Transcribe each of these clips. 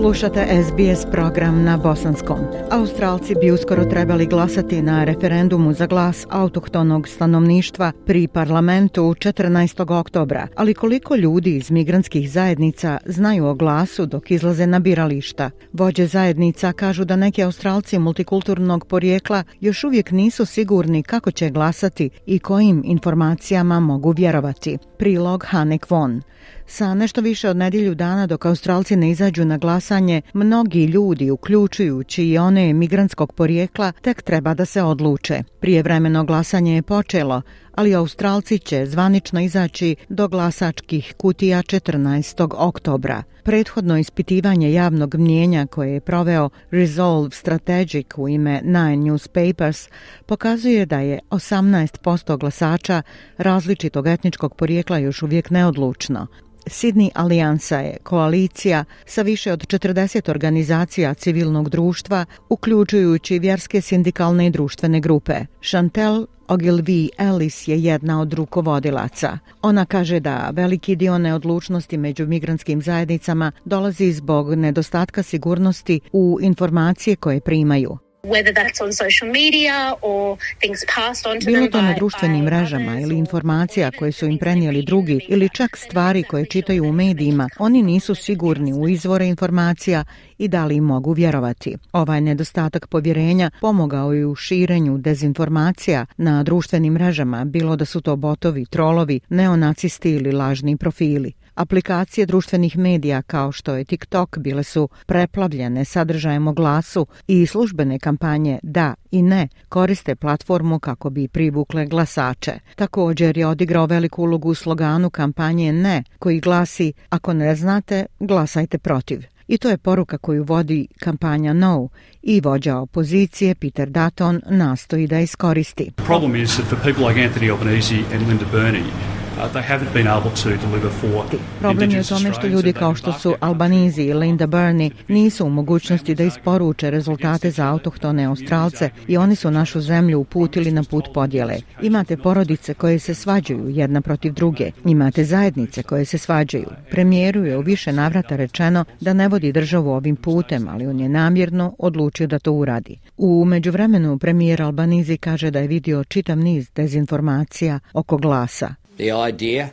Slušate SBS program na Bosanskom. Australci bi uskoro trebali glasati na referendumu za glas autohtonog stanovništva pri parlamentu 14. oktobra, ali koliko ljudi iz migrantskih zajednica znaju o glasu dok izlaze na birališta? Vođe zajednica kažu da neki Australci multikulturnog porijekla još uvijek nisu sigurni kako će glasati i kojim informacijama mogu vjerovati. Prilog Hane Kvon. Sa nešto više od nedjelju dana dok Australci ne izađu na glasanje, mnogi ljudi, uključujući i one migrantskog porijekla, tek treba da se odluče. Prijevremeno glasanje je počelo, ali Australci će zvanično izaći do glasačkih kutija 14. oktobra. Prethodno ispitivanje javnog mnjenja koje je proveo Resolve Strategic u ime Nine Newspapers pokazuje da je 18% glasača različitog etničkog porijekla još uvijek neodlučno. Sydney Alijansa je koalicija sa više od 40 organizacija civilnog društva, uključujući vjerske sindikalne i društvene grupe. Chantel Ogilvy Ellis je jedna od rukovodilaca. Ona kaže da veliki dio neodlučnosti među migrantskim zajednicama dolazi zbog nedostatka sigurnosti u informacije koje primaju whether that's on social media or things passed on to Bilo to na društvenim mrežama ili informacija koje su im prenijeli drugi ili čak stvari koje čitaju u medijima, oni nisu sigurni u izvore informacija i da li im mogu vjerovati. Ovaj nedostatak povjerenja pomogao je u širenju dezinformacija na društvenim mrežama, bilo da su to botovi, trolovi, neonacisti ili lažni profili. Aplikacije društvenih medija kao što je TikTok bile su preplavljene sadržajem o glasu i službene kampanje da i ne koriste platformu kako bi privukle glasače. Također je odigrao veliku ulogu u sloganu kampanje ne koji glasi ako ne znate glasajte protiv. I to je poruka koju vodi kampanja No i vođa opozicije Peter Dutton nastoji da iskoristi. Problem is that for people like Anthony Albanese and Linda Burney Uh, Problem je u tome što ljudi kao što su Albanizi i Linda Burney nisu u mogućnosti da isporuče rezultate za autohtone Australce i oni su našu zemlju uputili na put podjele. Imate porodice koje se svađaju jedna protiv druge, imate zajednice koje se svađaju. Premijeru je u više navrata rečeno da ne vodi državu ovim putem, ali on je namjerno odlučio da to uradi. U međuvremenu premijer Albanizi kaže da je vidio čitav niz dezinformacija oko glasa. the idea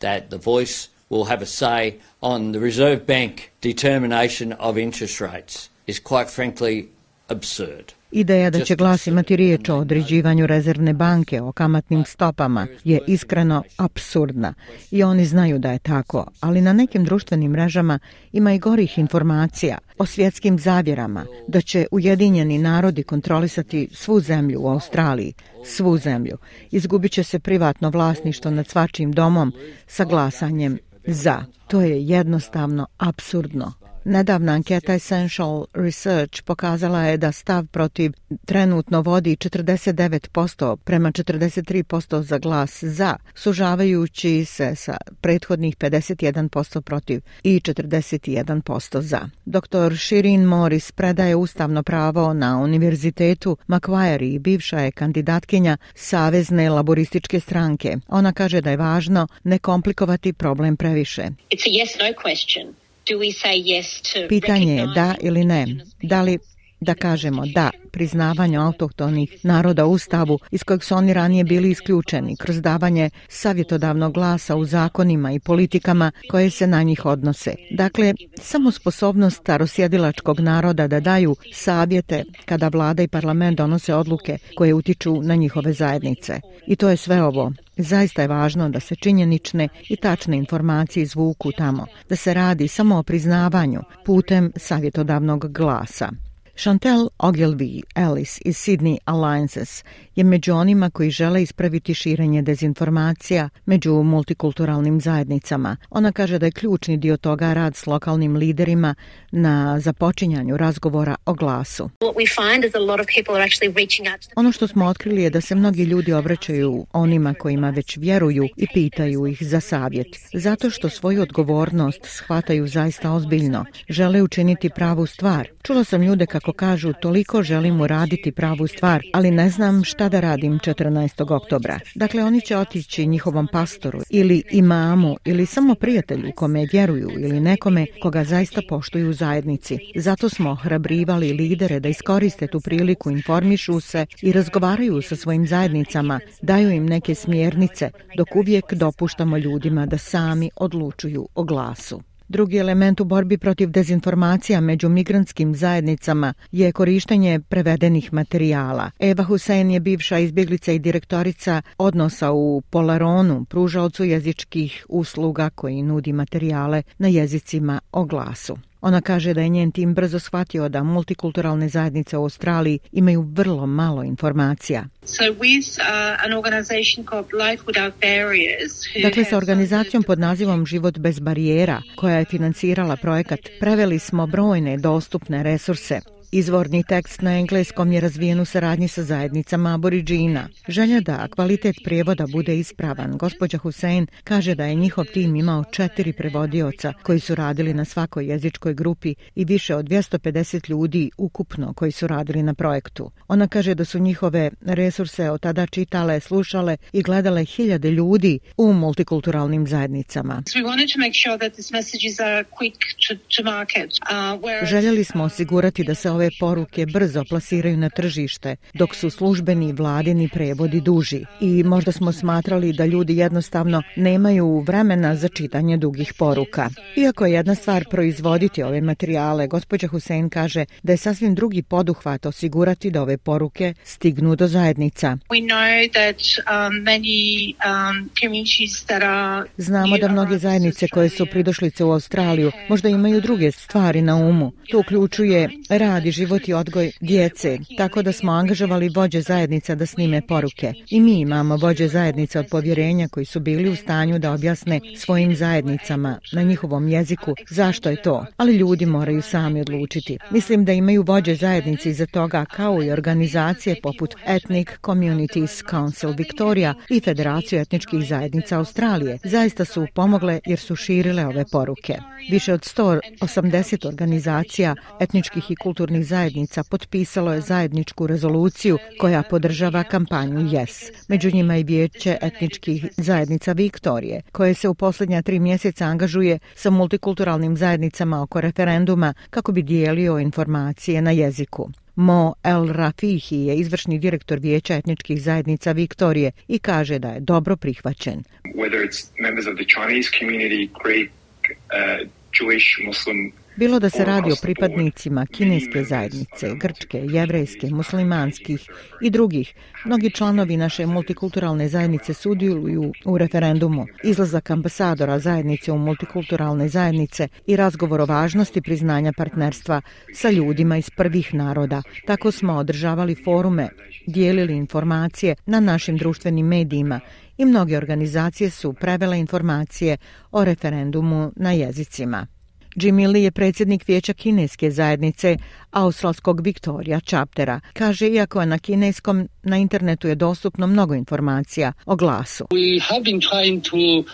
that the voice will have a say on the Reserve Bank determination of interest rates is quite frankly absurd. Ideja da će glas imati riječ o određivanju rezervne banke, o kamatnim stopama, je iskreno absurdna. I oni znaju da je tako, ali na nekim društvenim mrežama ima i gorih informacija o svjetskim zavjerama, da će Ujedinjeni narodi kontrolisati svu zemlju u Australiji, svu zemlju. Izgubit će se privatno vlasništvo nad svačim domom sa glasanjem za. To je jednostavno absurdno. Nedavna anketa Essential Research pokazala je da stav protiv trenutno vodi 49% prema 43% za glas za, sužavajući se sa prethodnih 51% protiv i 41% za. Dr. Shirin Morris predaje ustavno pravo na univerzitetu Macquarie, bivša je kandidatkinja Savezne laborističke stranke. Ona kaže da je važno ne komplikovati problem previše. It's a yes, no question. Pitanje je da ili ne. Da li da kažemo da priznavanju autohtonih naroda u Ustavu iz kojeg su oni ranije bili isključeni kroz davanje savjetodavnog glasa u zakonima i politikama koje se na njih odnose. Dakle, samo sposobnost starosjedilačkog naroda da daju savjete kada vlada i parlament donose odluke koje utiču na njihove zajednice. I to je sve ovo. Zaista je važno da se činjenične i tačne informacije izvuku tamo, da se radi samo o priznavanju putem savjetodavnog glasa. Chantel Ogilvy Ellis iz Sydney Alliances je među onima koji žele ispraviti širenje dezinformacija među multikulturalnim zajednicama. Ona kaže da je ključni dio toga rad s lokalnim liderima na započinjanju razgovora o glasu. Ono što smo otkrili je da se mnogi ljudi obraćaju onima kojima već vjeruju i pitaju ih za savjet. Zato što svoju odgovornost shvataju zaista ozbiljno. Žele učiniti pravu stvar. Čula sam ljude kako kako kažu, toliko želim uraditi pravu stvar, ali ne znam šta da radim 14. oktobra. Dakle, oni će otići njihovom pastoru ili imamu ili samo prijatelju kome vjeruju ili nekome koga zaista poštuju u zajednici. Zato smo hrabrivali lidere da iskoriste tu priliku, informišu se i razgovaraju sa svojim zajednicama, daju im neke smjernice, dok uvijek dopuštamo ljudima da sami odlučuju o glasu. Drugi element u borbi protiv dezinformacija među migrantskim zajednicama je korištenje prevedenih materijala. Eva Husein je bivša izbjeglica i direktorica odnosa u Polaronu, pružalcu jezičkih usluga koji nudi materijale na jezicima o glasu. Ona kaže da je njen tim brzo shvatio da multikulturalne zajednice u Australiji imaju vrlo malo informacija. Uh, dakle, sa organizacijom pod nazivom Život bez barijera, koja je financirala projekat, preveli smo brojne dostupne resurse. Izvorni tekst na engleskom je razvijen u saradnji sa zajednicama Aboriđina. Želja da kvalitet prijevoda bude ispravan, gospođa Hussein kaže da je njihov tim imao četiri prevodioca koji su radili na svakoj jezičkoj grupi i više od 250 ljudi ukupno koji su radili na projektu. Ona kaže da su njihove resurse od tada čitale, slušale i gledale hiljade ljudi u multikulturalnim zajednicama. Uh, Željeli smo osigurati da se ove ove poruke brzo plasiraju na tržište, dok su službeni vladini prevodi duži. I možda smo smatrali da ljudi jednostavno nemaju vremena za čitanje dugih poruka. Iako je jedna stvar proizvoditi ove materijale, gospođa Husein kaže da je sasvim drugi poduhvat osigurati da ove poruke stignu do zajednica. Um, um, Znamo da mnoge zajednice koje su pridošlice u Australiju možda imaju druge stvari na umu. To uključuje rad radi život i odgoj djece, tako da smo angažovali vođe zajednica da snime poruke. I mi imamo vođe zajednica od povjerenja koji su bili u stanju da objasne svojim zajednicama na njihovom jeziku zašto je to, ali ljudi moraju sami odlučiti. Mislim da imaju vođe zajednici za toga kao i organizacije poput Ethnic Communities Council Victoria i Federaciju etničkih zajednica Australije. Zaista su pomogle jer su širile ove poruke. Više od 180 organizacija etničkih i kulturnih međunarodnih zajednica potpisalo je zajedničku rezoluciju koja podržava kampanju Yes. Među njima i vijeće etničkih zajednica Viktorije, koje se u posljednja tri mjeseca angažuje sa multikulturalnim zajednicama oko referenduma kako bi dijelio informacije na jeziku. Mo El Rafihi je izvršni direktor vijeća etničkih zajednica Viktorije i kaže da je dobro prihvaćen. Whether it's members of the Chinese community, Greek, uh, Jewish, Muslim Bilo da se radi o pripadnicima kineske zajednice, grčke, jevrejske, muslimanskih i drugih, mnogi članovi naše multikulturalne zajednice sudjeluju u referendumu. Izlazak ambasadora zajednice u multikulturalne zajednice i razgovor o važnosti priznanja partnerstva sa ljudima iz prvih naroda. Tako smo održavali forume, dijelili informacije na našim društvenim medijima i mnoge organizacije su prevele informacije o referendumu na jezicima. Jimmy Lee je predsjednik vijeća kineske zajednice australskog Victoria Chaptera. Kaže, iako je na kineskom, na internetu je dostupno mnogo informacija o glasu. We have been to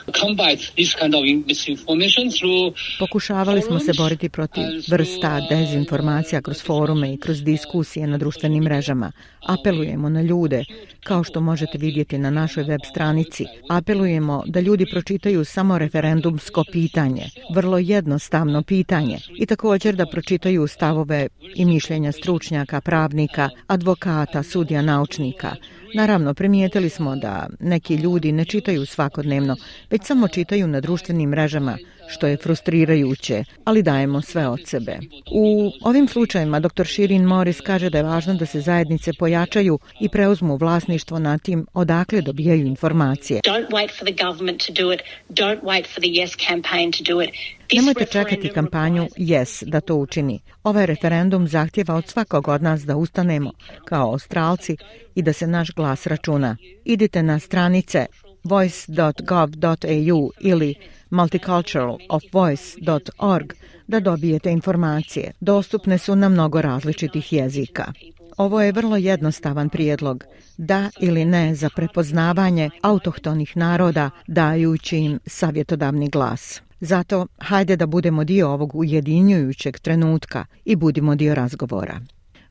this kind of Pokušavali smo se boriti protiv vrsta dezinformacija kroz forume i kroz diskusije na društvenim mrežama. Apelujemo na ljude, kao što možete vidjeti na našoj web stranici. Apelujemo da ljudi pročitaju samo referendumsko pitanje. Vrlo jednostavno ustavno pitanje i također da pročitaju stavove i mišljenja stručnjaka, pravnika, advokata, sudija, naučnika. Naravno, primijetili smo da neki ljudi ne čitaju svakodnevno, već samo čitaju na društvenim mrežama, što je frustrirajuće, ali dajemo sve od sebe. U ovim slučajima dr. Shirin Morris kaže da je važno da se zajednice pojačaju i preuzmu vlasništvo na tim odakle dobijaju informacije. Don't wait for the government to do it. Don't wait for the yes campaign to do it. Nemojte čekati kampanju Yes da to učini. Ovaj referendum zahtjeva od svakog od nas da ustanemo kao australci i da se naš glas računa. Idite na stranice voice.gov.au ili multiculturalofvoice.org da dobijete informacije. Dostupne su na mnogo različitih jezika. Ovo je vrlo jednostavan prijedlog, da ili ne za prepoznavanje autohtonih naroda dajući im savjetodavni glas. Zato, hajde da budemo dio ovog ujedinjujućeg trenutka i budimo dio razgovora.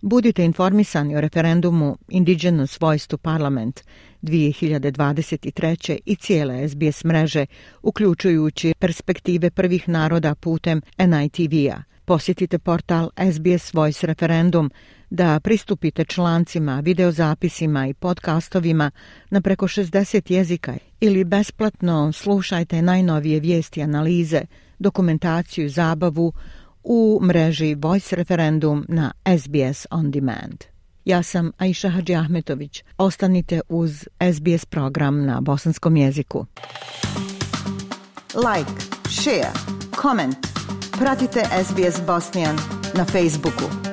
Budite informisani o referendumu Indigenous Voice to Parliament – 2023. i cijele SBS mreže, uključujući perspektive prvih naroda putem NITV-a. Posjetite portal SBS Voice Referendum da pristupite člancima, videozapisima i podcastovima na preko 60 jezika ili besplatno slušajte najnovije vijesti analize, dokumentaciju i zabavu u mreži Voice Referendum na SBS On Demand. Ja sam Aisha Hadži Ahmetović. Ostanite uz SBS program na bosanskom jeziku. Like, share, comment. Pratite SBS Bosnian na Facebooku.